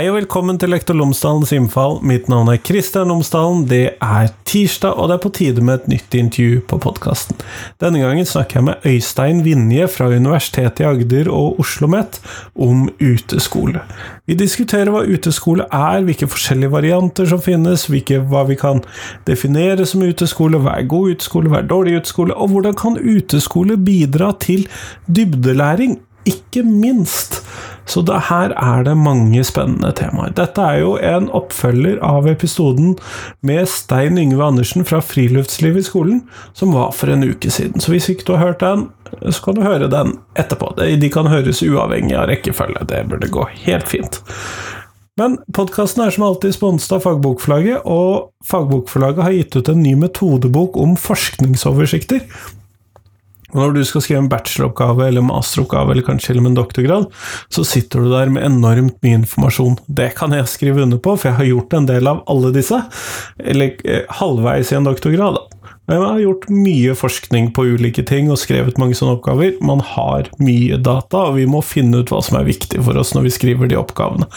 Hei og velkommen til Lektor Lomsdalens innfall. Mitt navn er Kristian Lomsdalen. Det er tirsdag, og det er på tide med et nytt intervju på podkasten. Denne gangen snakker jeg med Øystein Vinje fra Universitetet i Agder og Oslo OsloMet om uteskole. Vi diskuterer hva uteskole er, hvilke forskjellige varianter som finnes, hvilke, hva vi kan definere som uteskole, hva er god uteskole, hva er dårlig uteskole, og hvordan kan uteskole bidra til dybdelæring, ikke minst. Så det, her er det mange spennende temaer. Dette er jo en oppfølger av episoden med Stein Yngve Andersen fra Friluftsliv i skolen, som var for en uke siden. Så hvis ikke du har hørt den, så kan du høre den etterpå. De kan høres uavhengig av rekkefølge. Det burde gå helt fint. Men podkasten er som alltid sponset av Fagbokforlaget, og Fagbokforlaget har gitt ut en ny metodebok om forskningsoversikter. Når du skal skrive en bacheloroppgave eller masteroppgave eller kanskje eller en doktorgrad, så sitter du der med enormt mye informasjon. Det kan jeg skrive under på, for jeg har gjort en del av alle disse. Eller eh, halvveis i en doktorgrad, da. Man har gjort mye forskning på ulike ting og skrevet mange sånne oppgaver. Man har mye data, og vi må finne ut hva som er viktig for oss når vi skriver de oppgavene.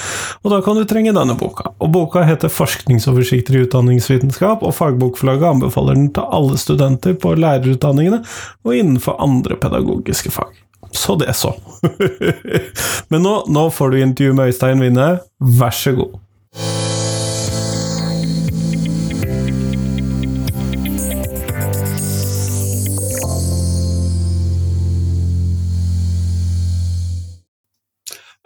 Og da kan du trenge denne boka. Og boka heter 'Forskningsoversikter i utdanningsvitenskap', og fagbokforlaget anbefaler den til alle studenter på lærerutdanningene og innenfor andre pedagogiske fag. Så det, så. Men nå, nå får du intervju med Øystein Winne. Vær så god.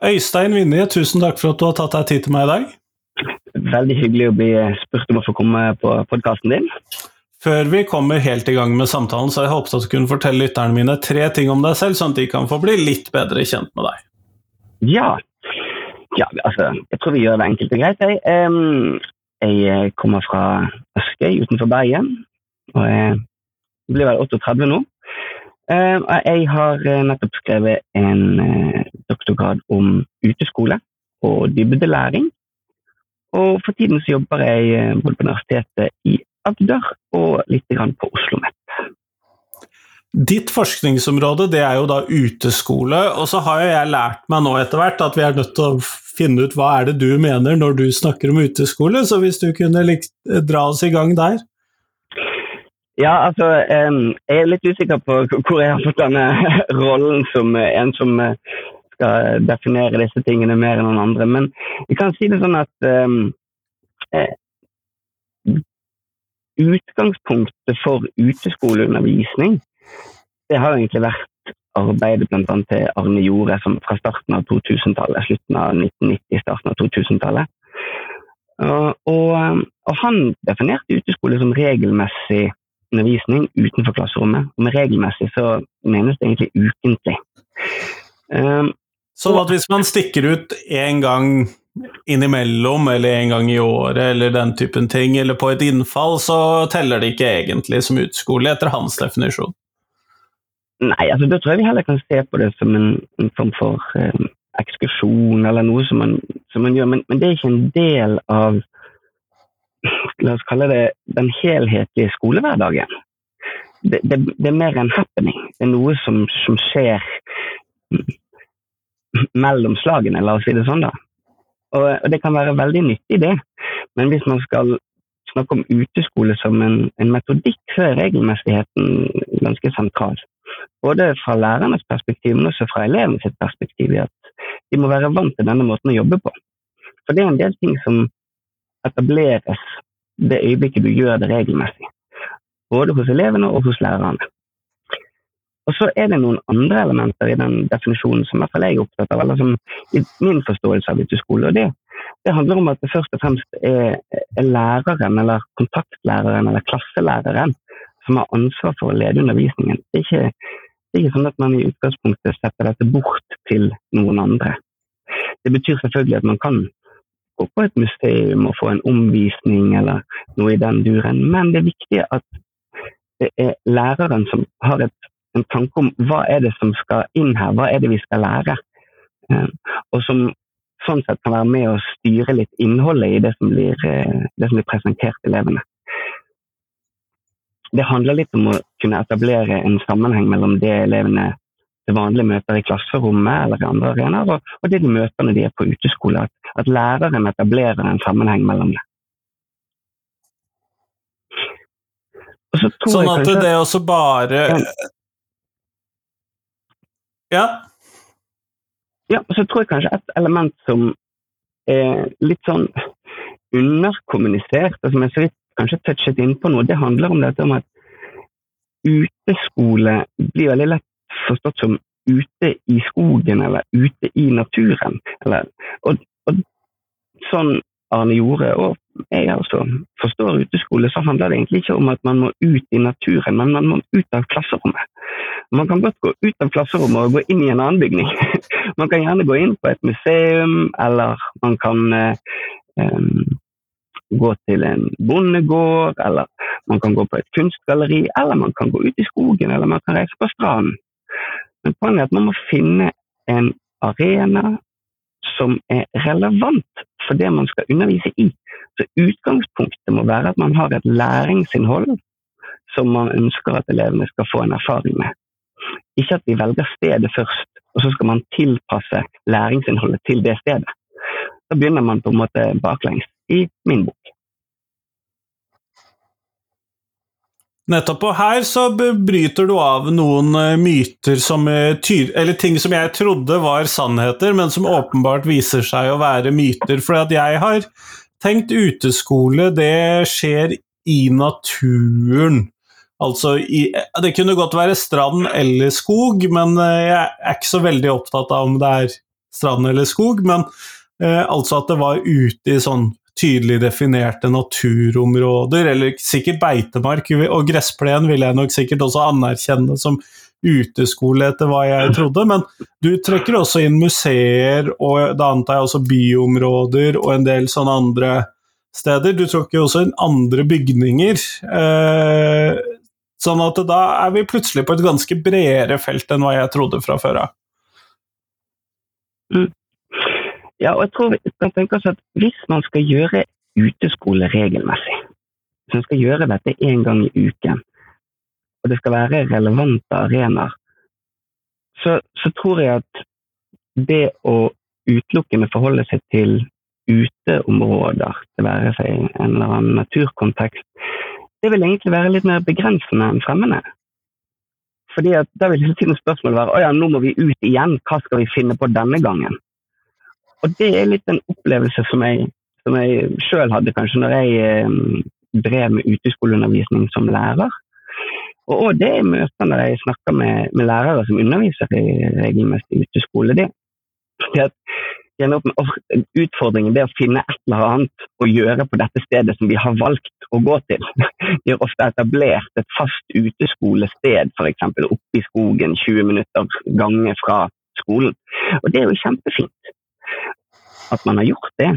Øystein Vinje, tusen takk for at du har tatt deg tid til meg i dag. Veldig hyggelig å bli spurt om å få komme på podkasten din. Før vi kommer helt i gang med samtalen, så har jeg håpet at du kunne fortelle lytterne mine tre ting om deg selv, sånn at de kan få bli litt bedre kjent med deg. Ja. ja altså, jeg tror vi gjør det enkelt og greit. Jeg, jeg kommer fra Askøy utenfor Bergen, og jeg blir vel 38 nå. Uh, jeg har nettopp skrevet en uh, doktorgrad om uteskole og dybdelæring. Og for tiden så jobber jeg eh, både på Universitetet i Agder og litt på Oslo OsloMet. Ditt forskningsområde det er jo da uteskole, og så har jeg lært meg nå etter hvert at vi er nødt til å finne ut hva er det du mener når du snakker om uteskole, så hvis du kunne dra oss i gang der? Ja, altså Jeg er litt usikker på hvor jeg har fått denne rollen som en som skal definere disse tingene mer enn noen andre. Men vi kan si det sånn at eh, utgangspunktet for uteskoleundervisning det har egentlig vært arbeidet bl.a. til Arne Jorde som fra starten av 2000-tallet, slutten av 1990, starten av 2000-tallet. Og, og, og, han definerte uteskole som regelmessig undervisning utenfor klasserommet. Og med regelmessig så menes det egentlig ukentlig. Um, så at hvis man stikker ut én gang innimellom, eller en gang i året, eller den typen ting, eller på et innfall, så teller det ikke egentlig som utskole, etter hans definisjon? Nei, altså da tror jeg vi heller kan se på det som en, en form for um, ekskursjon, eller noe som man, som man gjør, men, men, det er ikke en del av La oss kalle det den helhetlige skolehverdagen. Det, det, det er mer en happening. Det er noe som, som skjer mellom slagene, la oss si det sånn. da. Og, og, Det kan være veldig nyttig, det. Men hvis man skal snakke om uteskole som en, en metodikk, så er regelmessigheten ganske sentral. Både fra lærernes perspektiv, men også fra elevenes perspektiv. at De må være vant til denne måten å jobbe på. For det er en del ting som etableres det øyeblikket du gjør det regelmessig. Både hos elevene og hos lærerne. Og så er det noen andre elementer i den definisjonen som jeg er opptatt av, eller som i min forståelse av skole. og det, det handler om at det først og fremst er læreren eller kontaktlæreren eller klasselæreren som har ansvar for å lede undervisningen. Det er, ikke, det er ikke sånn at man i utgangspunktet setter dette bort til noen andre. Det betyr selvfølgelig at man kan gå på et museum og få en omvisning eller noe i den duren, men det er viktig at det er læreren som har et en tanke om hva er det som skal inn her, hva er det vi skal lære. Eh, og som sånn sett kan være med å styre litt innholdet i det som blir, eh, det som blir presentert elevene. Det handler litt om å kunne etablere en sammenheng mellom det elevene til vanlig møter i klasserommet eller i andre arenaer, og, og det de møter når de er på uteskole. At, at læreren etablerer en sammenheng mellom det. sånn at kanskje, det også bare Ja? Ja, og så tror jeg kanskje et element som er litt sånn underkommunisert, og som jeg så vidt kanskje touchet innpå nå, det handler om dette om at uteskole blir veldig lett forstått som ute i skogen eller ute i naturen. Eller, og, og, sånn Arne gjorde, og jeg altså forstår uteskole, så handler det egentlig ikke om at man må ut i naturen, men man må ut av klasserommet. Man kan godt gå ut av klasserommet og gå inn i en annen bygning. Man kan gjerne gå inn på et museum, eller man kan um, gå til en bondegård, eller man kan gå på et kunstgalleri, eller man kan gå ut i skogen, eller man kan reise på stranden. Men poenget er at man må finne en arena som er relevant for det man skal undervise i. Så Utgangspunktet må være at man har et læringsinnhold som man ønsker at elevene skal få en erfaring med. Ikke at vi velger stedet først, og så skal man tilpasse læringsinnholdet til det stedet. Da begynner man på en måte baklengs, i min bok. Nettopp. Og her så bryter du av noen eh, myter som eh, Eller ting som jeg trodde var sannheter, men som åpenbart viser seg å være myter. For at jeg har tenkt uteskole, det skjer i naturen. Altså i Det kunne godt være strand eller skog, men eh, jeg er ikke så veldig opptatt av om det er strand eller skog. Men eh, altså at det var ute i sånn tydelig definerte naturområder, eller sikkert beitemark, og gressplen vil jeg nok sikkert også anerkjenne som uteskole, etter hva jeg trodde. Men du trekker også inn museer, og da antar jeg også byområder og en del sånne andre steder. Du trekker også inn andre bygninger. Eh, sånn at da er vi plutselig på et ganske bredere felt enn hva jeg trodde fra før av. Mm. Ja, og jeg tror vi kan tenke oss at Hvis man skal gjøre uteskole regelmessig, hvis man skal gjøre dette én gang i uken, og det skal være relevante arenaer, så, så, tror jeg at det å utelukkende forholde seg til uteområder, det være seg en eller annen naturkontekst, det vil egentlig være litt mer begrensende enn fremmende. Fordi at Da vil hele tiden spørsmålet være å ja, nå må vi ut igjen, hva skal vi finne på denne gangen? Og det er litt en opplevelse som jeg, som jeg sjøl hadde kanskje når jeg eh, drev med uteskoleundervisning som lærer. Og, det er møter når jeg snakker med, med, lærere som underviser i regelmessig uteskole. Det, det at Utfordringen er å finne et eller annet å gjøre på dette stedet som vi har valgt å gå til. De har ofte etablert et fast uteskolested, f.eks. oppe i skogen 20 minutter gange fra skolen. Og det er jo kjempefint at man har gjort det.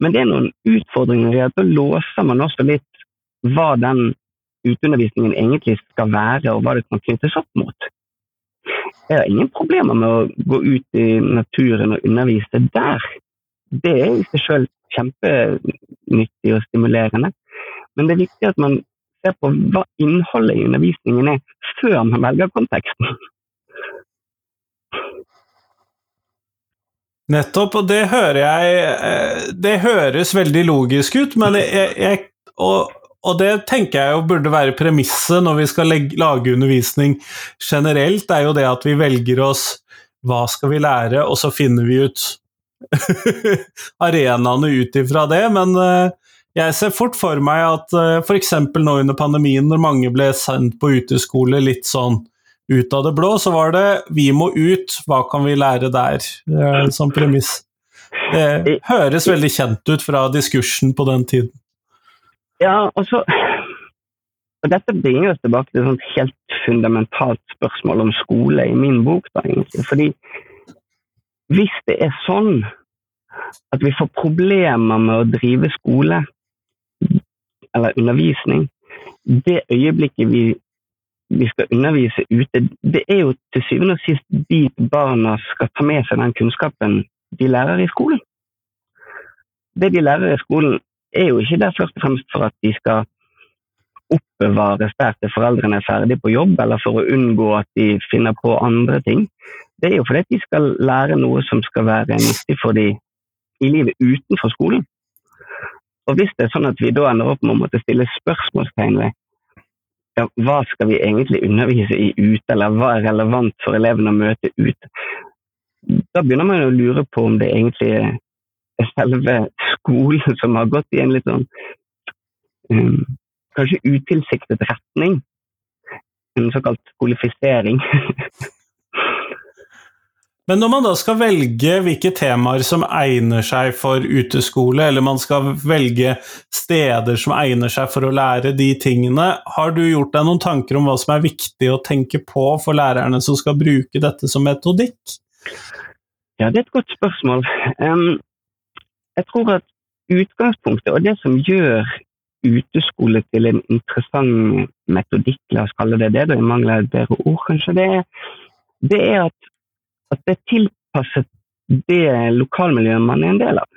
Men det er noen utfordringer i at da låser man også litt hva den uteundervisningen egentlig skal være, og hva det kan knyttes opp mot. Jeg har ingen problemer med å gå ut i naturen og undervise der. Det er i seg selv kjempenyttig og stimulerende. Men det er viktig at man ser på hva innholdet i undervisningen er, før man velger konteksten. Nettopp, og det hører jeg eh, Det høres veldig logisk ut, men jeg, jeg og, og, det tenker jeg jo burde være premisset når vi skal legge, lage undervisning generelt, er jo det at vi velger oss hva skal vi lære, og så finner vi ut arenaene ut ifra det. Men eh, jeg ser fort for meg at uh, eh, f.eks. nå under pandemien, når mange ble sendt på uteskole litt sånn ut av det blå, så var det 'vi må ut, hva kan vi lære der?' som premiss. Det høres veldig kjent ut fra diskursen på den tiden. Ja, og så og Dette bringer oss tilbake til et helt fundamentalt spørsmål om skole i min bok. da egentlig. Fordi hvis det er sånn at vi får problemer med å drive skole eller undervisning det øyeblikket vi vi skal undervise ute, det er jo til syvende og sist de barna skal ta med seg den kunnskapen de lærer i skolen. Det de lærer i skolen, er jo ikke der først og fremst for at de skal oppbevares der til foreldrene er ferdig på jobb, eller for å unngå at de finner på andre ting. Det er jo fordi de skal lære noe som skal være nyttig for dem i livet utenfor skolen. Og hvis det er sånn at vi da ender opp med å måtte stille spørsmålstegn ved ja, hva skal vi egentlig undervise i ute, eller hva er relevant for elevene å møte ute, da begynner man å lure på om det egentlig er selve skolen som har gått i en litt sånn um, kanskje utilsiktet retning. En såkalt skolifisering. Men når man da skal velge hvilke temaer som egner seg for uteskole, eller man skal velge steder som egner seg for å lære de tingene, har du gjort deg noen tanker om hva som er viktig å tenke på for lærerne som skal bruke dette som metodikk? Ja, det er et godt spørsmål. Um, jeg tror at utgangspunktet og det som gjør uteskole til en interessant metodikk, la oss kalle det det, da jeg mangler et bedre ord, kanskje, det det er at at det er tilpasset det lokalmiljøet man er en del av.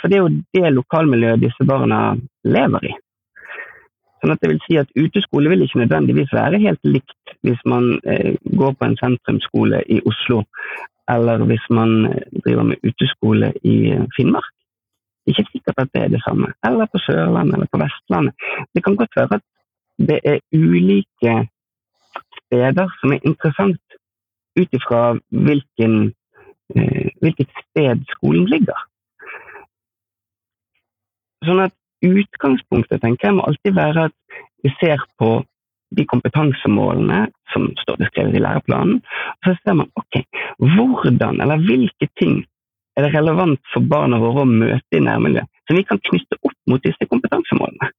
For det er jo det lokalmiljøet disse barna lever i. Sånn at det vil si at Uteskole vil ikke nødvendigvis være helt likt hvis man eh, går på en sentrumsskole i Oslo, eller hvis man eh, driver med uteskole i eh, Finnmark. Det er ikke sikkert at det er det samme. Eller på Sørlandet eller på Vestlandet. Det kan godt være at det er ulike steder som er interessant ut ifra eh, hvilket sted skolen ligger. Sånn at Utgangspunktet tenker jeg må alltid være at vi ser på de kompetansemålene som står beskrevet i læreplanen. og Så ser man ok, hvordan eller hvilke ting er det relevant for barna våre å møte i nærmiljøet, som vi kan knytte opp mot disse kompetansemålene.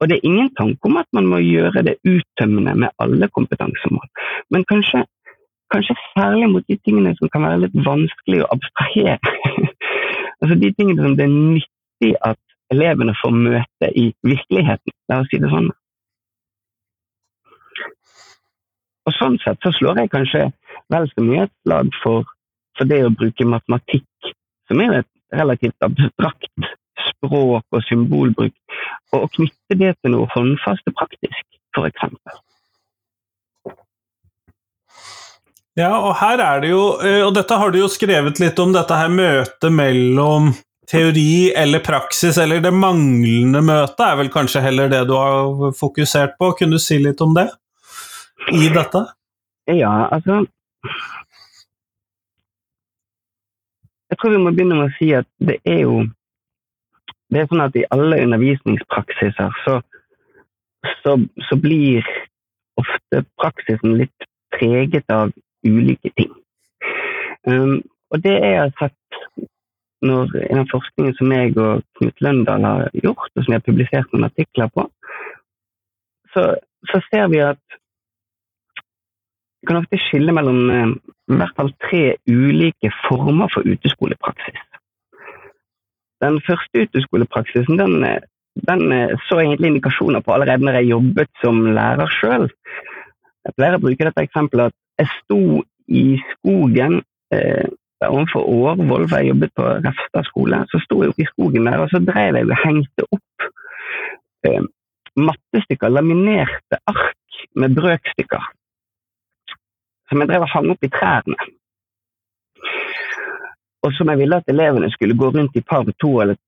Og det er ingen tanke om at man må gjøre det uttømmende med alle kompetansemål, men kanskje Kanskje særlig mot de tingene som kan være litt vanskelig å abstrahere. altså De tingene som det er nyttig at elevene får møte i virkeligheten, la oss si det sånn. Og Sånn sett så slår jeg kanskje vel så mye et slag for, for det å bruke matematikk, som er et relativt abstrakt språk og symbolbruk, og å knytte det til noe håndfast og praktisk, f.eks. Ja, og her er det jo eh, Og dette har du jo skrevet litt om, dette her møtet mellom teori eller praksis, eller det manglende møtet, er vel kanskje heller det du har fokusert på. Kunne du si litt om det i dette? Ja, altså Jeg tror vi må begynne med å si at det er jo Det er sånn at i alle undervisningspraksiser så, så, så blir ofte praksisen litt preget av ulike ting. Um, og det jeg har sett når, i den forskningen som jeg og Knut Løndal har gjort, og som jeg har publisert noen artikler på, så, så ser vi at vi kan ofte skille mellom eh, i hvert fall tre ulike former for uteskolepraksis. Den første uteskolepraksisen den, den eh, så egentlig indikasjoner på allerede når jeg jobbet som lærer sjøl. Jeg pleier å bruke dette eksempelet at jeg sto i skogen eh, overfor Årvoll, for jeg jobbet på Refstad skole. Så sto jeg oppe i skogen der, og så drev jeg og hengte opp eh, mattestykker, laminerte ark med brøkstykker. Som jeg drev og hang opp i trærne. Og som jeg ville at elevene skulle gå rundt i par to eller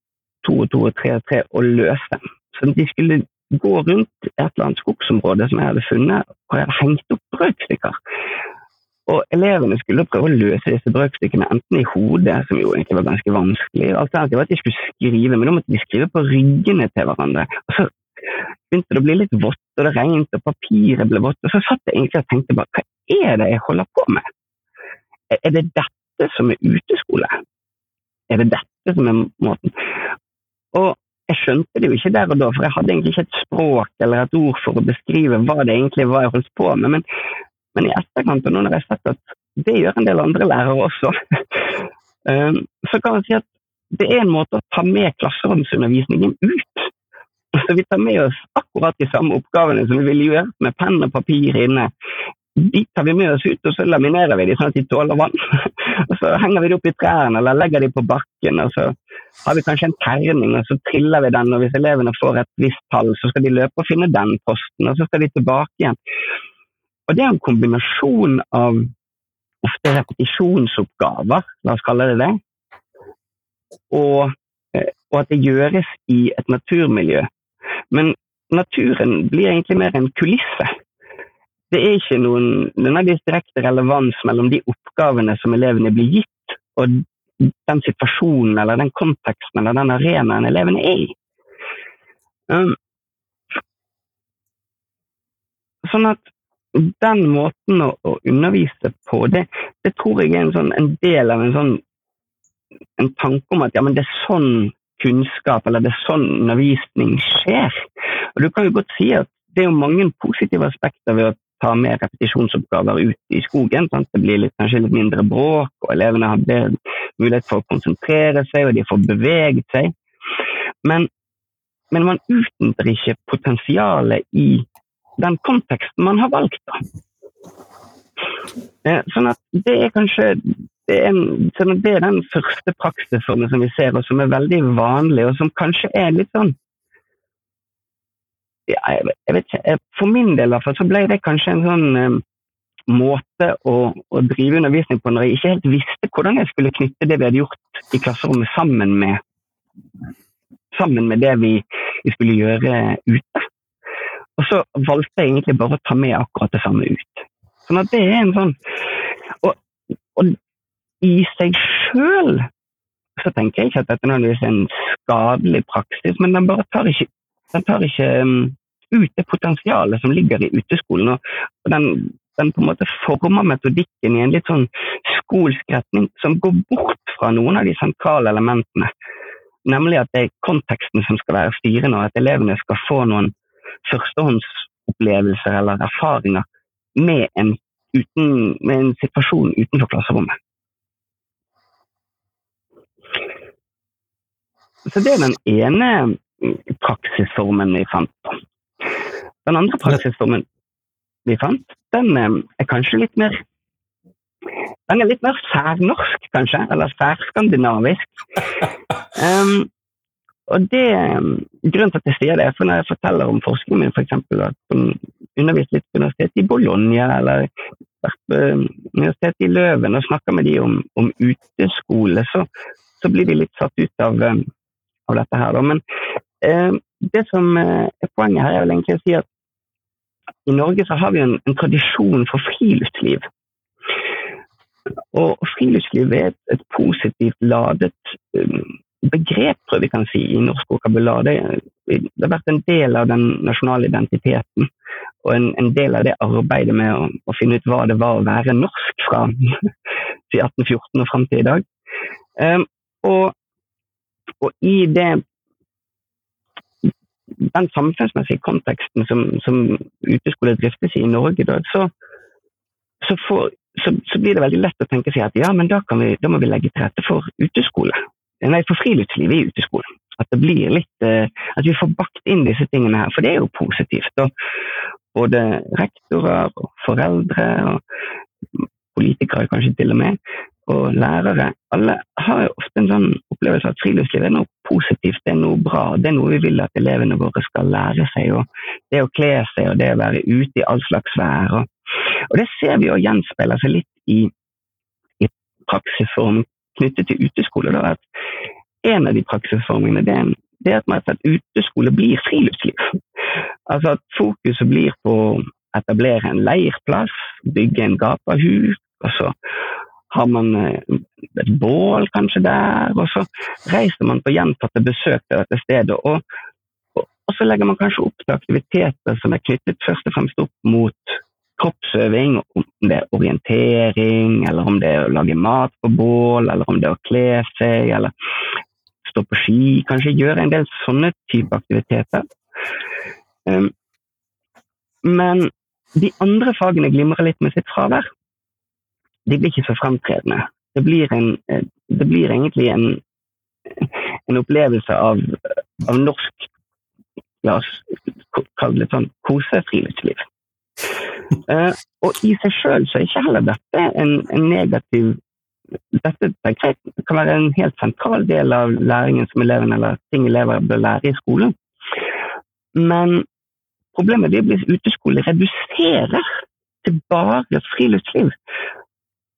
to og to og tre og tre og løse. Så de skulle gå rundt et eller annet skogsområde som jeg hadde funnet, og jeg hadde hengt opp brøkstykker. Og elevene skulle prøve å løse disse brøkstykkene enten i hodet, som jo egentlig var ganske vanskelig, alternativet var at de skulle skrive, men da måtte de skrive på ryggene til hverandre. Og så begynte det å bli litt vått, og det regnet, og papiret ble vått. Og så satt jeg egentlig og tenkte bare hva er det jeg holder på med? Er det dette som er uteskole? Er det dette som er måten? Og jeg skjønte det jo ikke der og da, for jeg hadde egentlig ikke et språk eller et ord for å beskrive hva det egentlig var jeg holdt på med. Men, men i etterkant, og nå når jeg har sett at det gjør en del andre lærere også, um, så kan man si at det er en måte å ta med klasseromsundervisningen ut. Så vi tar med oss akkurat de samme oppgavene som vi ville gjøre med penn og papir inne. De tar vi med oss ut, og så laminerer vi dem sånn at de tåler vann. Og så henger vi dem opp i trærne eller legger dem på bakken. og så har vi kanskje en terning, og så triller vi den. Og hvis elevene får et visst tall, så skal de løpe og finne den posten, og så skal de tilbake igjen. Og det er en kombinasjon av ofte repetisjonsoppgaver, la oss kalle det det, og, eh, og at det gjøres i et naturmiljø. Men naturen blir egentlig mer en kulisse. Det er ikke noen nødvendigvis direkte relevans mellom de oppgavene som elevene blir gitt, og den situasjonen eller den konteksten eller den arenaen elevene er i. Um, sånn at den måten å, å undervise på, det, det, tror jeg er en, sånn, en del av en sånn en tanke om at ja, det er sånn kunnskap eller det er sånn undervisning skjer. Og Du kan jo godt si at det er mange positive aspekter ved å ta med repetisjonsoppgaver ut i skogen. Sant? Det blir litt, kanskje litt mindre bråk, og elevene har mulighet for å konsentrere seg, og de får beveget seg. Men, men man utnytter ikke potensialet i den konteksten man har valgt. Da. Eh, sånn at det er kanskje det er, en, sånn det er den første praksisformen som vi ser, og som er veldig vanlig, og som kanskje er litt sånn jeg, vet ikke, For min del hvert fall, så ble det kanskje en sånn um, måte å, å, drive undervisning på når jeg ikke helt visste hvordan jeg skulle knytte det vi hadde gjort i klasserommet sammen med, sammen med det vi, vi, skulle gjøre ute. Og så valgte jeg egentlig bare å ta med akkurat det samme ut. Sånn at det er en sånn Og, og i seg sjøl så tenker jeg ikke at dette er en skadelig praksis, men den bare tar ikke, den tar ikke um, ut det potensialet som ligger i uteskolen. og den, den på en måte former metodikken i en litt sånn skolsk retning som går bort fra noen av de sentrale elementene. Nemlig at det er konteksten som skal være styrende, og at elevene skal få noen førstehåndsopplevelser eller erfaringer med en, uten, med en situasjon utenfor klasserommet. Så det er den ene praksisformen vi fant. Den andre praksisformen vi fant, den eh, er kanskje litt mer den er litt mer særnorsk, kanskje, eller særskandinavisk. Um, og det, Grunnen til at jeg sier det, er for når jeg forteller om forskningen min, f.eks. For at jeg underviste litt på universitetet i Bologna eller på universitetet i Løven og snakka med de om, om uteskole, så, så, blir de litt satt ut av, av dette her. Men um, det som er poenget her, er vel egentlig å si at i Norge så har vi en, en tradisjon for friluftsliv. Og friluftsliv er et, positivt ladet um, begrep, tror jeg vi kan si, i norsk vokabular. Det, det, har vært en del av den nasjonale identiteten. Og en, en del av det arbeidet med å, å, finne ut hva det var å være norsk fra 1814 og fram til i dag. Um, og, og, i det den samfunnsmessige konteksten som, som uteskole driftes i i Norge i dag, så, så, får, så, så, blir det veldig lett å tenke seg at ja, men da, vi, da må vi legge til rette for uteskole. Nei, for friluftsliv i uteskolen. At litt eh, At vi får bakt inn disse tingene her, for det er jo positivt. Og både rektorer og foreldre og politikere kanskje til og med, og lærere, alle har jo ofte en sånn opplevelse at friluftsliv er noe positivt, bra. Det er noe vi vil at elevene våre skal lære seg. og Det å kle seg og det å være ute i all slags vær. Og, og det ser vi jo gjenspeiler seg litt i, i praksisform knyttet til uteskole. Da, at en av de praksisformene det er, det er at, at uteskole blir friluftsliv. Altså at fokuset blir på å etablere en leirplass, bygge en gapahuk, og så har man eh, et bål kanskje der, og så reiser man på gjentatte besøk til dette stedet. Og, og, og, så legger man kanskje opp til aktiviteter som er knyttet først og fremst opp mot kroppsøving, om det er orientering, eller om det er å lage mat på bål, eller om det er å kle seg, eller stå på ski. Kanskje gjøre en del sånne type aktiviteter. Um, men de andre fagene glimrer litt med sitt fravær de blir ikke så fremtredende. Det blir, en, eh, det blir egentlig en, en opplevelse av, av, norsk La oss kalle det sånn kosefriluftsliv. Uh, og i seg sjøl så er ikke heller dette en, en negativ dette kan være en helt sentral del av læringen som eleven, eller ting elever bør lære i skolen. Men problemet er at uteskole reduserer til bare friluftsliv.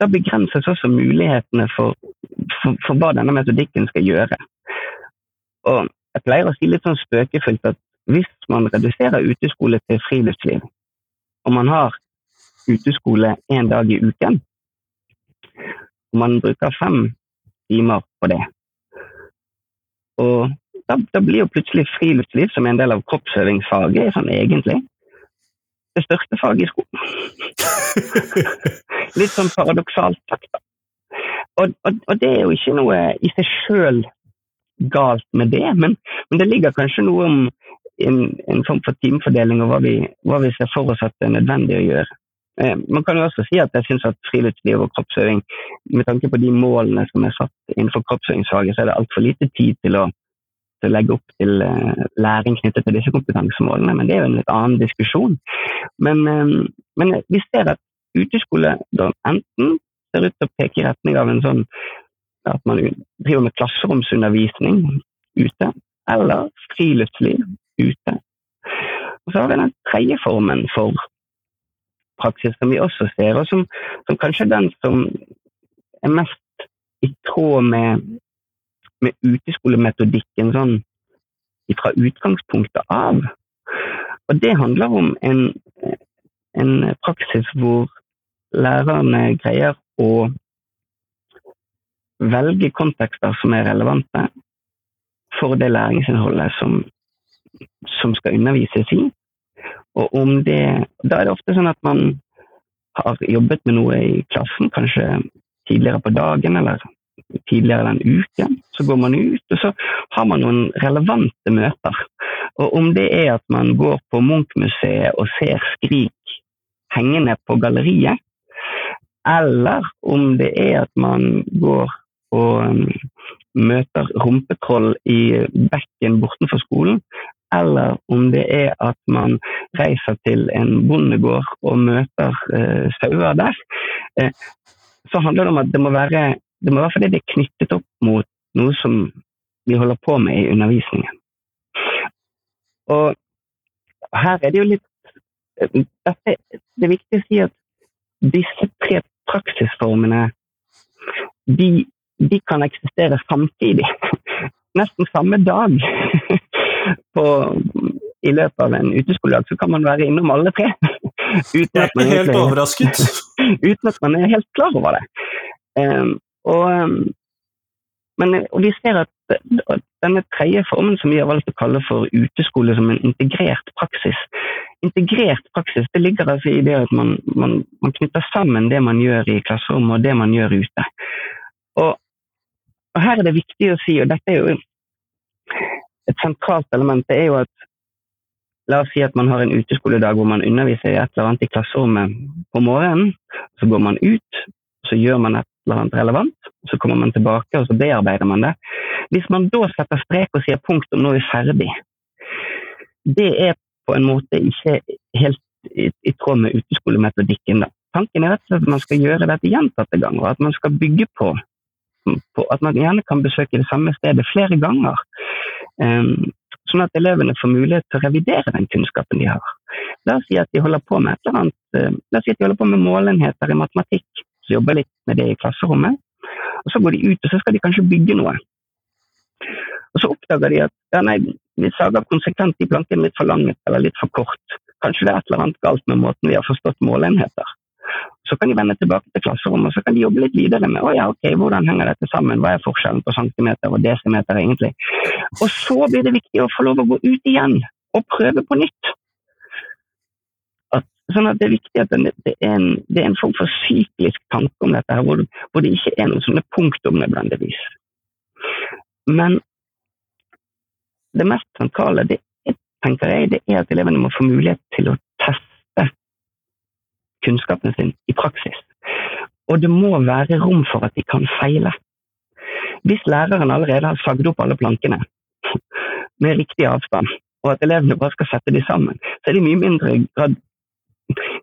Da begrenses også mulighetene for, for, for hva denne metodikken skal gjøre. Og jeg pleier å si litt sånn spøkefullt at hvis man reduserer uteskole til friluftsliv, og man har uteskole én dag i uken, og man bruker fem timer på det Og da, da blir jo plutselig friluftsliv som en del av kroppsøvingsfaget sånn egentlig det største fag i skolen. Litt sånn paradoksalt sagt, da. Og, og, og, det er jo ikke noe i seg sjøl galt med det, men, men, det ligger kanskje noe om en, en form for timefordeling og hva vi, hva vi, ser for oss at det er nødvendig å gjøre. Eh, man kan jo også si at jeg syns at friluftsliv og kroppsøving, med tanke på de målene som er satt innenfor kroppsøvingsfaget, så er det altfor lite tid til å, å legge opp til uh, læring knyttet til disse kompetansemålene, men det er jo en litt annen diskusjon. Men, um, men vi ser at uteskole enten ser ut til å peke i retning av en sånn at man driver med klasseromsundervisning ute, eller friluftsliv ute. Og så har vi den tredje formen for praksis som vi også ser, og som, som kanskje er den som er mest i tråd med, med uteskolemetodikken sånn fra utgangspunktet av. Og det handler om en, en praksis hvor lærerne greier å velge kontekster som er relevante for det læringsinnholdet som, som skal undervises i. Og om det, da er det ofte sånn at man har jobbet med noe i klassen, kanskje tidligere på dagen eller tidligere den uken. Så går man ut, og så har man noen relevante møter. Og om det er at man går på Munch-museet og ser Skrik hengende på galleriet, eller om det er at man går og um, møter rumpetroll i bekken bortenfor skolen, eller om det er at man reiser til en bondegård og møter eh, sauer der, eh, så handler det om at det må være det må være fordi det er knyttet opp mot noe som vi holder på med i undervisningen. Og her er det jo litt dette, Det er viktig å si at disse tre praksisformene de de kan eksistere samtidig. Nesten samme dag. På, I løpet av en uteskoledag så kan man være innom alle tre. Uten at man helt overrasket. uten at man er helt klar over det. Um, og, um, men, og vi ser at denne tredje formen som vi har valgt å kalle for uteskole som en integrert praksis. Integrert praksis det ligger altså i det at man, man, man knytter sammen det man gjør i klasserommet og det man gjør ute. Og og Her er det viktig å si, og dette er jo et sentralt element, det er jo at La oss si at man har en uteskoledag hvor man underviser i et eller annet i klasserommet på morgenen. Så går man ut, så gjør man et eller annet relevant. Så kommer man tilbake og så bearbeider man det. Hvis man da setter strek og sier punktum, nå er vi ferdig, det er på en måte ikke helt i, i tråd med uteskolemetodikken. Da. Tanken er at man skal gjøre dette gjentatte ganger, at man skal bygge på på at man gjerne kan besøke det samme stedet flere ganger. Um, sånn at elevene får mulighet til å revidere den kunnskapen de har. La oss si at de holder på med et eller annet, uh, la oss si at de holder på med målenheter i matematikk, så jobber litt med det i klasserommet. og Så går de ut og så skal de kanskje bygge noe. Og Så oppdager de at ja, nei, vi sager konsekvent de planken litt for langt eller litt for kort. Kanskje det er et eller annet galt med måten vi har forstått måleenheter. Så kan de vende tilbake til klasserommet og så kan de jobbe litt videre med å ja, ok, hvordan henger dette sammen, hva er forskjellen på centimeter og desimeter egentlig. Og så blir det viktig å få lov å gå ut igjen og prøve på nytt. Sånn at Det er viktig at det, det, er en, det, er en, form for syklisk tanke om dette, her, hvor, hvor det ikke er noen sånne punktum nødvendigvis. Men det mest sentrale det tenker jeg, det er at elevene må få mulighet til å teste kunnskapen sin i praksis. Og det må være rom for at de kan feile. Hvis læreren allerede har sagd opp alle plankene med riktig avstand, og at elevene bare skal sette de sammen, så er de mye mindre grad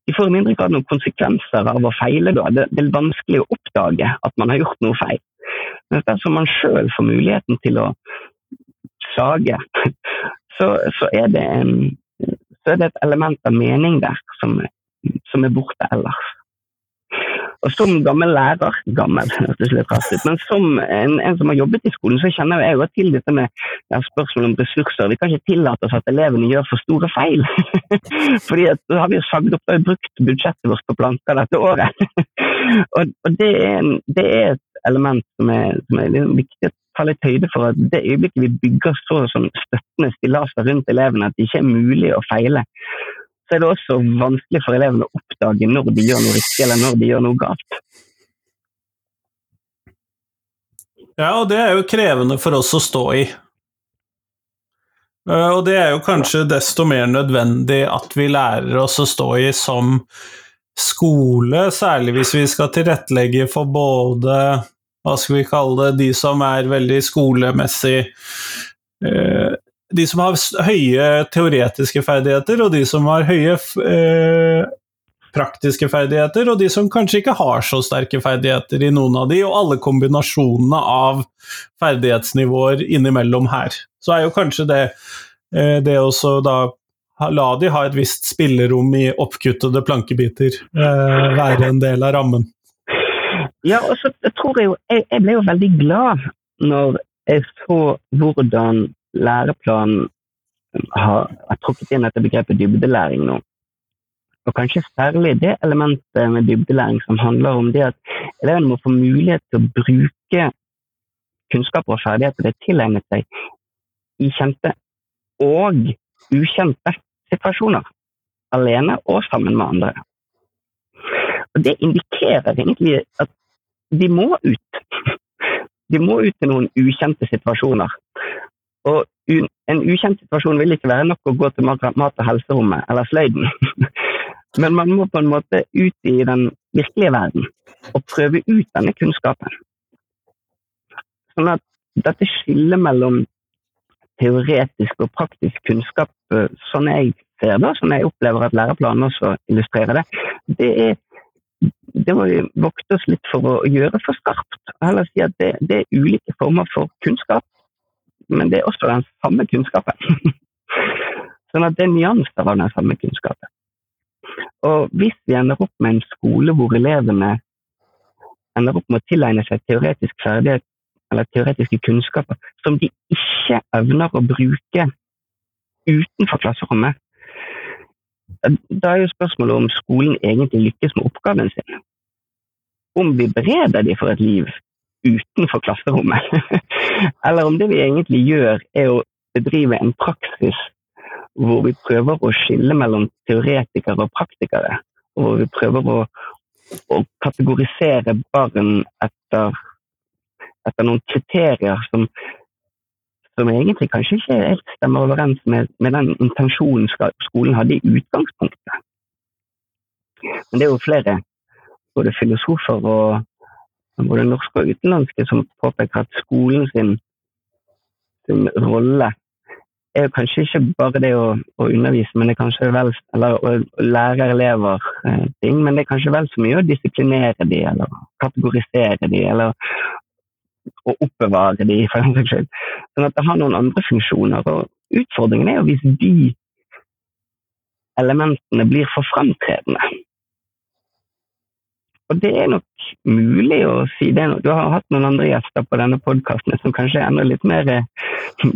de får i mindre grad noen konsekvenser av å feile. Da. Det, det, er vanskelig å oppdage at man har gjort noe feil. Men dersom man sjøl får muligheten til å sage, så, så, er en, så, er det et element av mening der som, som er borte ellers. Og som gammel lærer, gammel, hørtes litt rart ut, men som en, en, som har jobbet i skolen, så kjenner jeg jo til dette med ja, spørsmål om ressurser. Vi kan ikke tillate oss at elevene gjør for store feil. Fordi at da har vi jo sagd opp og brukt budsjettet vårt på planker dette året. og, og det, er en, det, er et element som er, som er viktig å ta litt høyde for. at Det øyeblikket vi bygger så som støttende stillaser rundt elevene at det ikke er mulig å feile, så er det også vanskelig for elevene å oppdage når de gjør noe riktig eller når de gjør noe galt. Ja, og det er jo krevende for oss å stå i. Eh, og det er jo kanskje desto mer nødvendig at vi lærer oss å stå i som skole, særlig hvis vi skal tilrettelegge for både hva skal vi kalle det, de som er veldig skolemessig eh, de som har høye teoretiske ferdigheter, og de som har høye eh, praktiske ferdigheter, og de som kanskje ikke har så sterke ferdigheter i noen av de, og alle kombinasjonene av ferdighetsnivåer innimellom her. Så er jo kanskje det, eh, det også da La de ha et visst spillerom i oppkuttede plankebiter eh, være en del av rammen. Ja, og så tror jeg jo jeg, jeg ble jo veldig glad når jeg så hvordan læreplanen har, har trukket inn dette begrepet dybdelæring nå. Og kanskje særlig det elementet med dybdelæring som handler om det at elevene må få mulighet til å bruke kunnskaper og ferdigheter de tilegnet seg i kjente og ukjente situasjoner. Alene og sammen med andre. Og Det indikerer egentlig at de må ut. De må ut til noen ukjente situasjoner. Og en ukjent situasjon vil ikke være nok å gå til mat- og helserommet eller sløyden. Men man må på en måte ut i den virkelige verden og prøve ut denne kunnskapen. Sånn at dette skillet mellom teoretisk og praktisk kunnskap, eh, sånn jeg ser det, sånn jeg opplever at læreplanen også illustrerer det, det er det må vi vokte oss litt for å gjøre for skarpt. Heller si at det, det er ulike former for kunnskap men det er også den samme kunnskapen. sånn at det er nyanser av den samme kunnskapen. Og hvis vi ender opp med en skole hvor elevene ender opp med å tilegne seg teoretisk ferdighet eller teoretiske kunnskaper som de ikke evner å bruke utenfor klasserommet, da er jo spørsmålet om skolen egentlig lykkes med oppgaven sin. Om vi bereder dem for et liv utenfor klasserommet. Eller om det vi egentlig gjør, er å bedrive en praksis hvor vi prøver å skille mellom teoretikere og praktikere. Og hvor vi prøver å, å kategorisere barn etter, etter, noen kriterier som, som egentlig kanskje ikke helt stemmer overens med, med den intensjonen skolen hadde i utgangspunktet. Men det er jo flere både filosofer og både norske og utenlandske, som påpeker at skolen sin, sin rolle er kanskje ikke bare det å, å, undervise, men det er kanskje vel, eller å lære elever eh, ting, men det er kanskje vel så mye å disiplinere de, eller kategorisere de, eller å oppbevare de, for den saks skyld. Sånn at det har noen andre funksjoner. og Utfordringen er jo hvis de elementene blir for framtredende. Og det er nok mulig å si det. Du har hatt noen andre gjester på denne podkasten som kanskje er enda litt mer eh,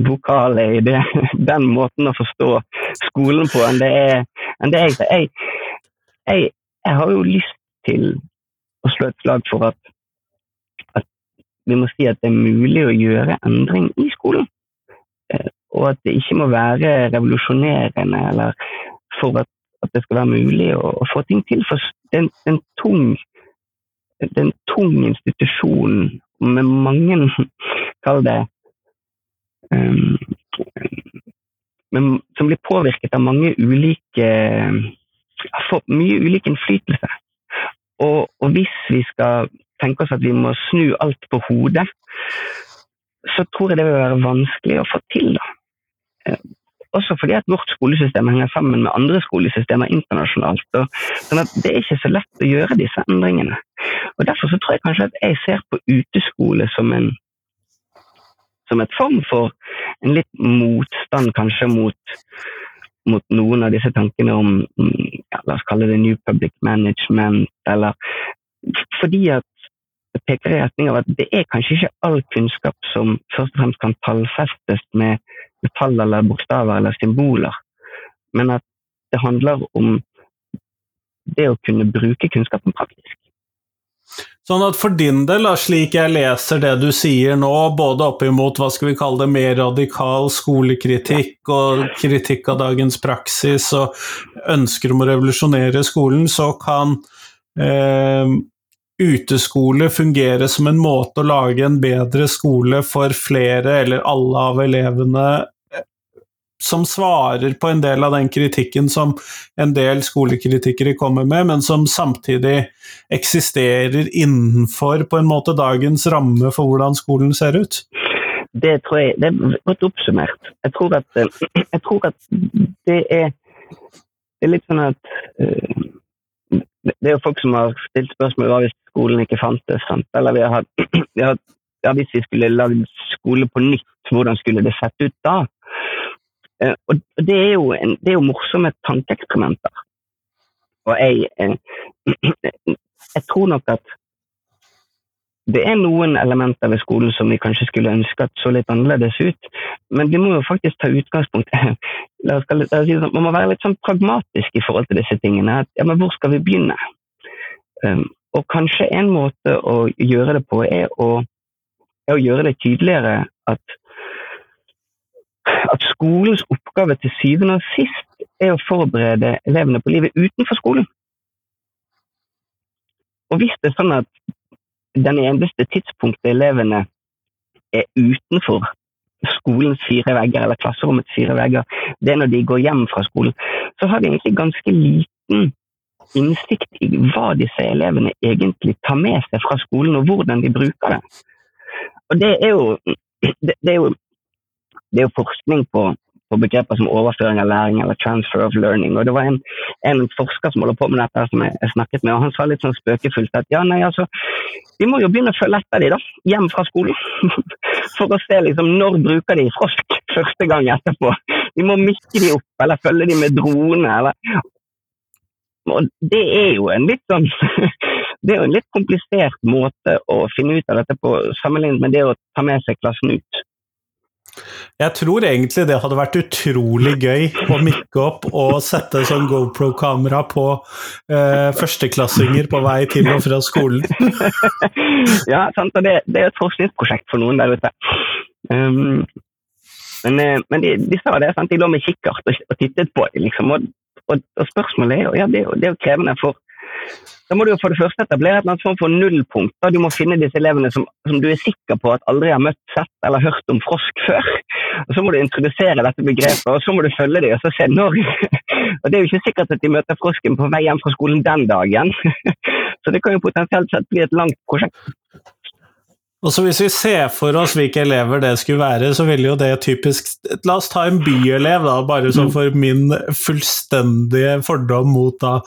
vokale i det, den måten å forstå skolen på enn det, er, enn det sier. Jeg, jeg, jeg, har jo lyst til å slå et slag for at, at, vi må si at det er mulig å gjøre endring i skolen. Eh, og at det ikke må være revolusjonerende eller for at, at det skal være mulig å, å få ting til. For det er en tung det er en tung institusjon med mange Kall det um, Som blir påvirket av mange ulike mye ulik innflytelse. Og, og, hvis vi skal tenke oss at vi må snu alt på hodet, så tror jeg det vil være vanskelig å få til. da. Også fordi at vårt skolesystem henger sammen med andre skolesystemer internasjonalt. Og, sånn at Det er ikke så lett å gjøre disse endringene. Og Derfor så tror jeg kanskje at jeg ser på uteskole som en som et form for en litt motstand kanskje mot, mot noen av disse tankene om ja, la oss kalle det New Public Management, eller fordi at det peker i retning av at det er kanskje ikke all kunnskap som først og fremst kan tallfestes med tall eller bokstaver eller symboler, men at det handler om det å kunne bruke kunnskapen praktisk. Sånn at for din del, slik jeg leser det du sier nå, både oppimot hva skal vi kalle det, mer radikal skolekritikk og kritikk av dagens praksis og ønsker om å revolusjonere skolen, så kan eh, uteskole fungere som en måte å lage en bedre skole for flere eller alle av elevene som svarer på en del av den kritikken som en del skolekritikere kommer med, men som samtidig eksisterer innenfor på en måte dagens ramme for hvordan skolen ser ut? Det tror jeg det er godt oppsummert. Jeg tror at, eh, jeg tror at det, er, det er litt sånn at uh, Det er jo folk som har stilt spørsmål hva hvis skolen ikke fantes. Sant? Eller vi har vi har, ja, hvis vi skulle lagd skole på nytt, hvordan skulle det sett ut da? Eh, og det er, jo en, det er jo morsomme tankeeksperimenter. Og jeg, eh, jeg tror nok at det er noen elementer ved skolen som vi kanskje skulle ønske at så litt annerledes ut, men vi må jo faktisk ta utgangspunkt La oss, la oss si sånn, Man må være litt sånn pragmatisk i forhold til disse tingene. ja, men hvor skal vi begynne? Um, og kanskje en måte å gjøre det på er å, er å gjøre det tydeligere at at skolens oppgave til syvende og sist er å forberede elevene på livet utenfor skolen. Og hvis det er sånn at den eneste tidspunktet elevene er utenfor skolens fire vegger, eller klasserommets fire vegger, det er når de går hjem fra skolen, så har de egentlig ganske liten innsikt i hva disse elevene egentlig tar med seg fra skolen, og hvordan de bruker det. Og det er jo, det, det er jo det er jo forskning på, på, begreper som overføring av læring eller transfer of learning. og Det var en, en forsker som holder på med dette som jeg, jeg, snakket med, og han sa litt sånn spøkefullt at ja, nei, altså, vi må jo begynne å følge etter de da, hjem fra skolen. For å se liksom når bruker de frosk første gang etterpå. Vi må mikke de opp, eller følge de med drone. eller og det er jo en litt sånn det er jo en litt komplisert måte å finne ut av dette på, sammenlignet med det å ta med seg klassen ut. Jeg tror egentlig det hadde vært utrolig gøy å mikke opp og sette sånn GoPro-kamera på eh, førsteklassinger på vei til og fra skolen. ja, sant, og det, det, er et forskningsprosjekt for noen der ute. Um, men, eh, men de, de, sa det, sant? de lå med kikkert og, og tittet på. Liksom, og, og, og, spørsmålet er jo ja, det er jo krevende for da må du for det første etablere et form for nullpunkt. Du må finne disse elevene som, som, du er sikker på at aldri har møtt, sett eller hørt om frosk før. Og Så må du introdusere dette begrepet, og så må du følge dem og så se når. Og Det er jo ikke sikkert at de møter frosken på vei hjem fra skolen den dagen. Så det kan jo potensielt sett bli et langt prosjekt. Og så Hvis vi ser for oss hvilke elever det skulle være, så ville jo det typisk La oss ta en byelev, da, bare sånn for min fullstendige fordom mot da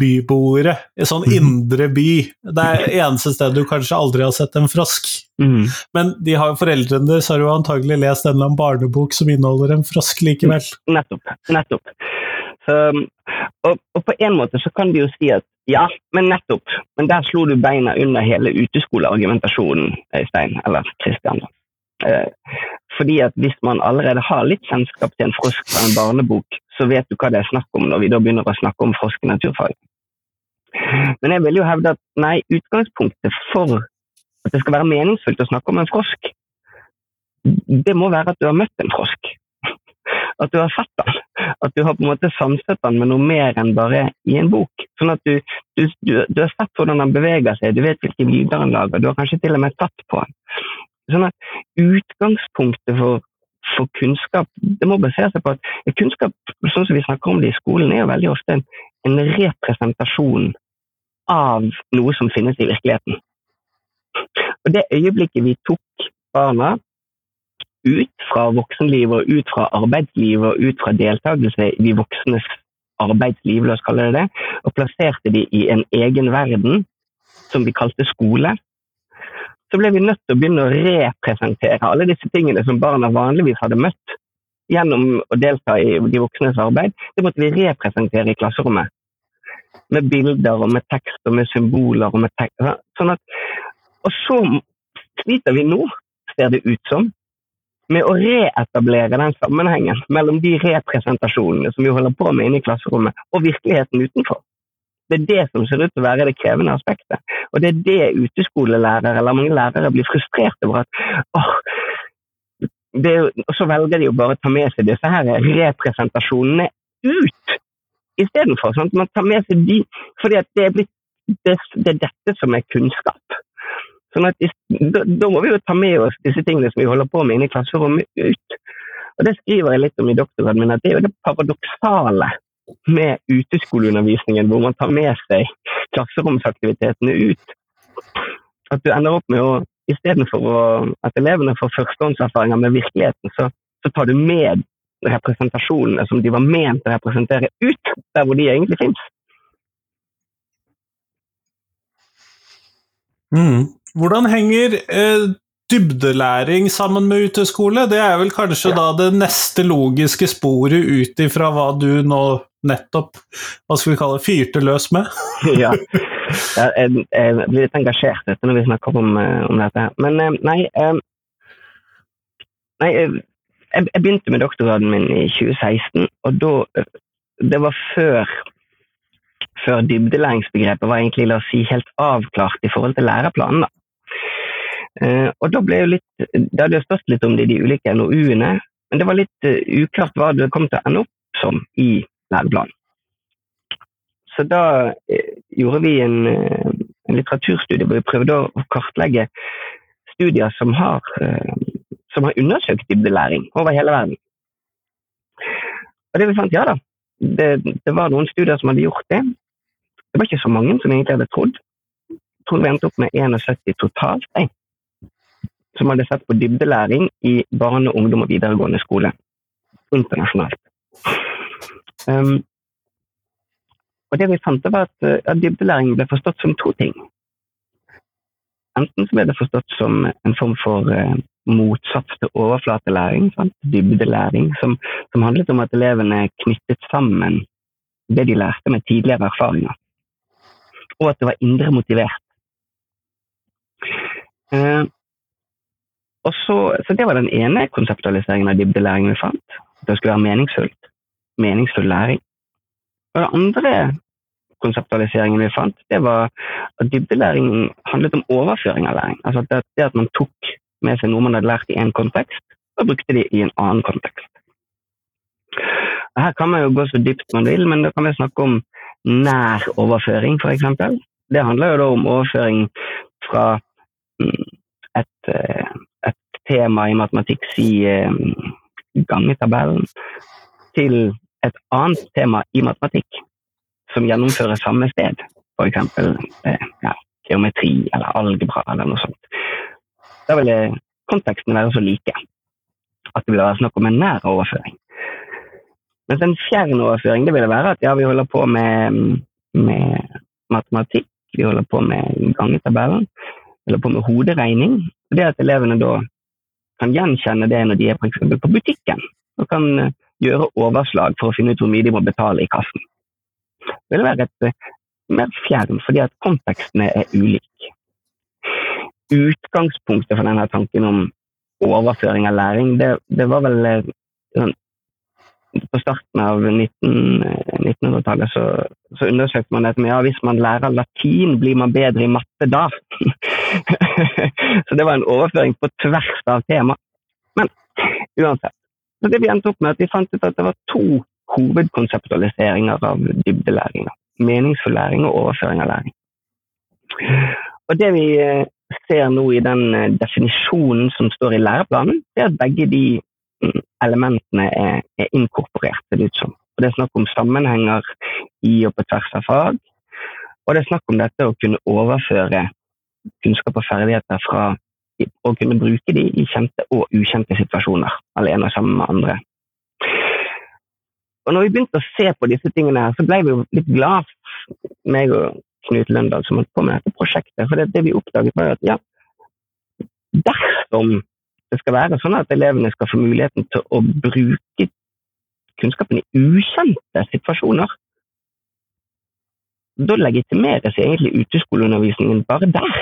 byboere. I sånn mhm. indre by. Det er eneste sted du kanskje aldri har sett en frosk. Mm. Men de har foreldrene deres har jo antagelig lest en eller annen barnebok som inneholder en frosk likevel. Nettopp. Nettopp. Så, og, og, på en måte så kan de jo si at ja, men nettopp. Men der slo du beina under hele uteskoleargumentasjonen, Øystein, eller Kristian. Uh, fordi at hvis man allerede har litt kjennskap til en frosk fra en barnebok, så vet du hva det er snakk om når vi da begynner å snakke om frosk i naturfag. Men jeg vil jo hevde at nei, utgangspunktet for at det skal være meningsfullt å snakke om en frosk, det må være at du har møtt en frosk at du har sett den. At du har på en måte sanset den med noe mer enn bare i en bok. Sånn at du, du, du, har sett hvordan den beveger seg, du vet hvilke lyder den lager, du har kanskje til og med tatt på den. Sånn at utgangspunktet for, for kunnskap det må basere seg på at kunnskap sånn som vi snakker om det i skolen, er jo veldig ofte en, en representasjon av noe som finnes i virkeligheten. Og det øyeblikket vi tok barna ut fra voksenlivet og ut fra arbeidslivet og ut fra deltakelse i de voksnes arbeidsliv, la oss kalle det det, og plasserte de i en egen verden som vi kalte skole, så ble vi nødt til å begynne å representere alle disse tingene som barna vanligvis hadde møtt gjennom å delta i de voksnes arbeid. Det måtte vi representere i klasserommet. Med bilder og med tekst og med symboler. og med tekst. Sånn at, og så sliter vi nå, ser det ut som, med å reetablere den sammenhengen mellom de representasjonene som vi holder på med inne i klasserommet, og virkeligheten utenfor. Det er det som ser ut til å være det krevende aspektet. Og det er det uteskolelærere eller mange lærere blir frustrert over. at åh, det, og så velger de å bare ta med seg disse her representasjonene ut istedenfor. Sånn man tar med seg de, fordi det er, blitt, det, det, er dette som er kunnskap. Sånn at da, da, må vi jo ta med oss disse tingene som vi holder på med inne i klasserommet, ut. Og Det skriver jeg litt om i doktorgraden min, at det er jo det paradoksale med uteskoleundervisningen, hvor man tar med seg klasseromsaktivitetene ut. At du ender opp med å istedenfor at elevene får førstehåndserfaringer med virkeligheten, så, så, tar du med representasjonene som de var ment å representere, ut der hvor de egentlig finnes. Mm. Hvordan henger eh, dybdelæring sammen med uteskole? Det er vel kanskje ja. da det neste logiske sporet ut ifra hva du nå nettopp hva skal vi kalle fyrte løs med? ja. Jeg, jeg, blir litt engasjert når vi snakker om, eh, om dette. Men eh, nei, eh, nei jeg, jeg, begynte med doktorgraden min i 2016, og da Det var før før dybdelæringsbegrepet var egentlig la oss si, helt avklart i forhold til læreplanen. Da. Eh, og da ble jo litt, Det hadde jo spørst litt om det de ulike NOU-ene, men det var litt uh, uklart hva det kom til å ende opp som i læreplanen. Så da uh, gjorde vi en, en, litteraturstudie hvor vi prøvde å kartlegge studier som har, som har undersøkt dybdelæring over hele verden. Og det vi fant, ja da, det, det, var noen studier som hadde gjort det. Det var ikke så mange som egentlig hadde trodd. Jeg tror vi endte opp med 71 totalt. Jeg som hadde sett på dybdelæring i barne-, ungdom og videregående skole internasjonalt. Um, og det vi fant, var at, eh, at dybdelæring ble forstått som to ting. Enten så ble det forstått som en form for uh, motsats til overflatelæring, sant? dybdelæring, som, som, handlet om at elevene knyttet sammen det de lærte med tidligere erfaringer, og at det var indre motivert. Uh, så, så Det var den ene konseptualiseringen av dybdelæringen vi fant. At det skulle være meningsfullt. Meningsfull læring. Og den andre konseptualiseringen vi fant, det var at dybdelæring handlet om overføring av læring. Altså det, det at man tok med seg noe man hadde lært i én kontekst, og brukte det i en annen kontekst. Her kan man jo gå så dypt man vil, men da kan vi snakke om nær overføring, f.eks. Det handler jo da om overføring fra mm, et, eh, tema i matematikk si eh, gangetabellen, til et annet tema i matematikk som gjennomfører samme sted, f.eks. Eh, ja, geometri eller algebra eller noe sånt. Da ville konteksten være så like at det ville være snakk om en nær overføring. Mens en fjern overføring det ville være at ja, vi holder på med, med matematikk, vi holder på med gangetabellen, vi holder på med hoderegning. Det at elevene da kan gjenkjenne det når de er f.eks. på butikken og kan eh, gjøre overslag for å finne ut hvor mye de må betale i kassen. Det vil være et uh, mer fjern, fordi at kontekstene er ulike. Utgangspunktet for denne tanken om overføring av læring, det, det var vel uh, På starten av 1900-tallet så, så, undersøkte man dette med ja, hvis man lærer latin, blir man bedre i matte da? så det var en overføring på tvers av tema. Men uansett. Så det vi endte opp med, at vi fant ut at det var to hovedkonseptualiseringer av dybdelæring. Meningsfull læring og overføring av læring. Og det vi eh, ser nå i den eh, definisjonen som står i læreplanen, det er at begge de elementene er, er inkorporert. Det ut som. Og det er snakk om sammenhenger i og på tvers av fag. Og det er snakk om dette å kunne overføre kunnskap og ferdigheter fra å kunne bruke de i kjente og ukjente situasjoner, alene sammen med andre. Og når vi begynte å se på disse tingene, her, så ble vi jo litt glad, meg og Knut Løndal, som holdt på med dette prosjektet. For det, det vi oppdaget, var at ja, dersom det skal være sånn at elevene skal få muligheten til å bruke kunnskapen i ukjente situasjoner, da legitimeres egentlig uteskoleundervisningen bare der.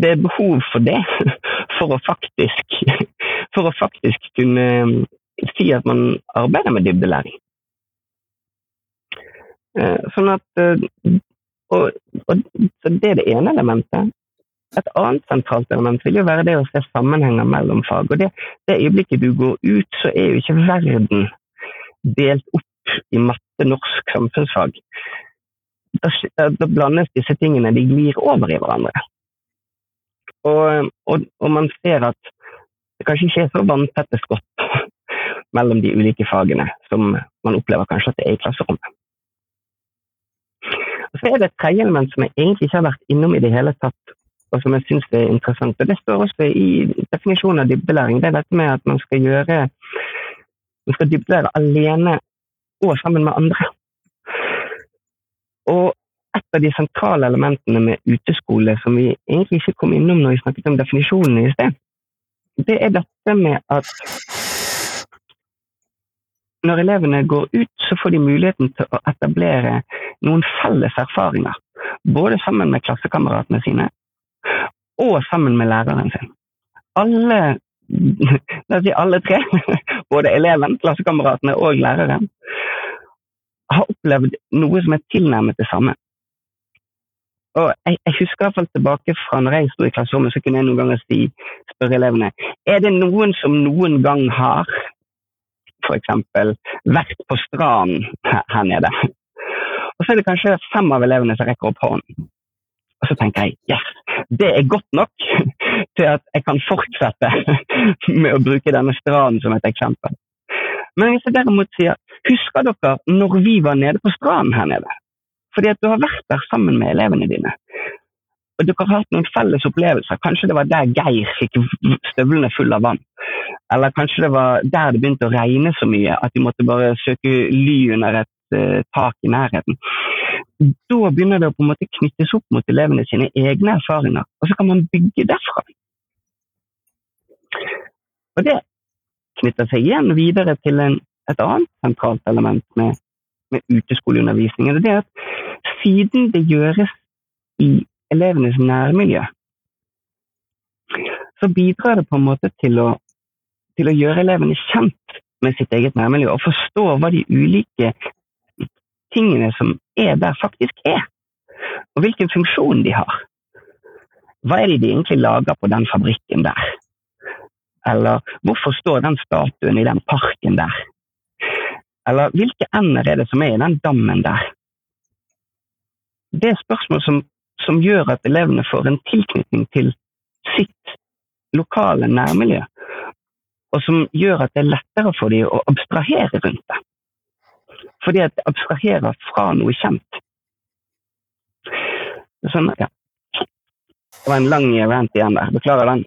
Det er behov for det for å faktisk, for å faktisk kunne si at man arbeider med dybdelæring. Eh, sånn at eh, og, og, så Det er det ene elementet. Et annet sentralt element vil jo være det å se sammenhenger mellom fag. og det, det øyeblikket du går ut, så er jo ikke verden delt opp i matte, norsk, samfunnsfag. Da, da blandes disse tingene, de glir over i hverandre. Og, og, og man ser at det kanskje ikke er så vanntette skott mellom de ulike fagene som man opplever kanskje at det er i klasserommet. Og så er det et tredje element som jeg egentlig ikke har vært innom i det hele tatt, og som jeg syns er interessant. og Det står også i definisjonen av dybdelæring. Det er dette med at man skal gjøre man skal dybdelære alene og sammen med andre. Og et av de sentrale elementene med uteskole som vi egentlig ikke kom innom når vi snakket om definisjonen i sted, det er dette med at når elevene går ut, så får de muligheten til å etablere noen felles erfaringer. Både sammen med klassekameratene sine og sammen med læreren sin. Alle, si alle tre, både eleven, klassekameratene og læreren, har opplevd noe som er tilnærmet det samme. Og jeg, jeg husker iallfall tilbake fra når jeg sto i klasserommet, så kunne jeg noen ganger si, spørre elevene er det noen som noen gang har f.eks. vært på stranden her, her, nede. Og så er det kanskje fem av elevene som rekker opp hånden. Og så tenker jeg yes, det er godt nok til at jeg kan fortsette med å bruke denne stranden som et eksempel. Men hvis jeg derimot sier husker dere når vi var nede på stranden her nede? Fordi at du har vært der sammen med elevene dine. Og dere har hatt noen felles opplevelser. Kanskje det var der Geir fikk støvlene fulle av vann. Eller kanskje det var der det begynte å regne så mye at de måtte bare søke ly under et tak i nærheten. Da begynner det å på en måte knyttes opp mot elevene sine egne erfaringer, og så kan man bygge derfra. Og det knytter seg igjen videre til en, et annet sentralt element med, med uteskoleundervisningen. Det er at siden det gjøres i elevenes nærmiljø, så bidrar det på en måte til å til å gjøre elevene kjent med sitt eget nærmiljø, og forstå hva de ulike tingene som er der, faktisk er. Og hvilken funksjon de har. Hva er det de egentlig lager på den fabrikken der? Eller hvorfor står den statuen i den parken der? Eller hvilke ender er det som er i den dammen der? Det er spørsmål som, som gjør at elevene får en tilknytning til sitt lokale nærmiljø og som gjør at det er lettere for dem å abstrahere rundt det. Fordi at det abstraherer fra noe kjent. Sånn, ja. Det var en lang rant igjen der. Beklager den.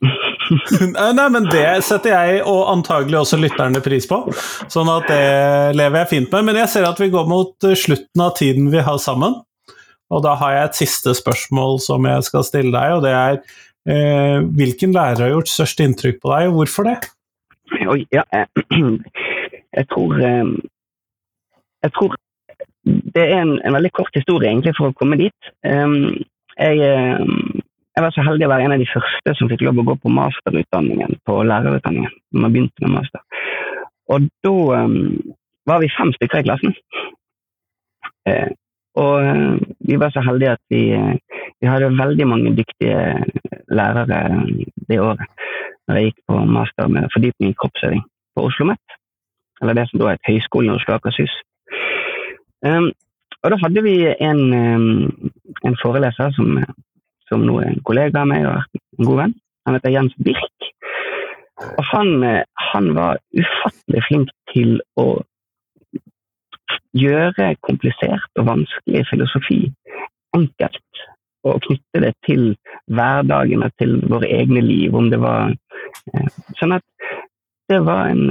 Nei, men Det setter jeg og antagelig også lytterne pris på, sånn at det lever jeg fint med. Men jeg ser at vi går mot slutten av tiden vi har sammen. Og da har jeg et siste spørsmål som jeg skal stille deg, og det er eh, hvilken lærer har gjort størst inntrykk på deg, og hvorfor det? Oi, ja. jeg, jeg tror eh, Jeg tror det er en, en, veldig kort historie egentlig for å komme dit. Um, jeg, jeg, var så heldig å være en av de første som fikk lov å gå på masterutdanningen på lærerutdanningen. når man begynte med master. Og da var vi fem stykker i klassen. Og vi var så heldige at vi, vi hadde veldig mange dyktige lærere det året når jeg gikk på master med fordypning i kroppsøving på Oslo OsloMet. Eller det som da het Høgskolen i Oslo og Akershus. Um, og da hadde vi en, um, en foreleser som, som nå er en kollega av meg og en god venn. Han heter Jens Birk. Og han, han var ufattelig flink til å gjøre komplisert og vanskelig filosofi enkelt og knytte det til hverdagen og til våre egne liv. om det var eh, Sånn at det var en,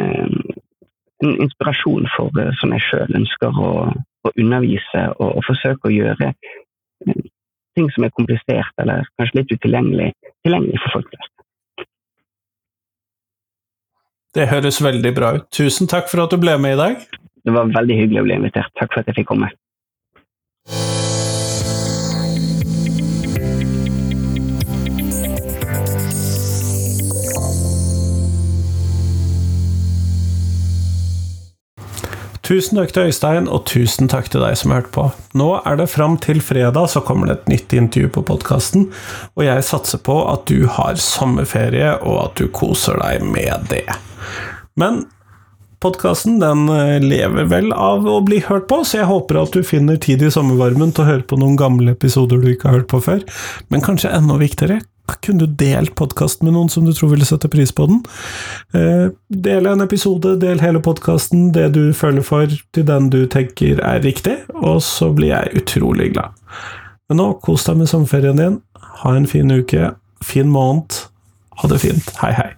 eh, en inspirasjon for som jeg sjøl ønsker å, å undervise og, og, forsøke å gjøre ting som er komplisert eller kanskje litt utilgjengelig, tilgjengelig for folk flest. Det høres veldig bra ut. Tusen takk for at du ble med i dag. Det var veldig hyggelig å bli invitert. Takk for at jeg fikk komme. Tusen takk til Øystein, og tusen takk til deg som har hørt på. Nå er det fram til fredag, så kommer det et nytt intervju på podkasten, og jeg satser på at du har sommerferie, og at du koser deg med det. Men podkasten den eh, lever vel av å bli hørt på, så jeg håper at du finner tid i sommervarmen til å høre på noen gamle episoder du ikke har hørt på før. Men kanskje enda viktigere, kunne du delt podkasten med noen som du tror ville sette pris på den? Eh, del en episode, del hele podkasten, det du føler for, til den du tenker er riktig, og så blir jeg utrolig glad. Men nå, kos deg med sommerferien din, ha en fin uke, fin måned, ha det fint, hei hei.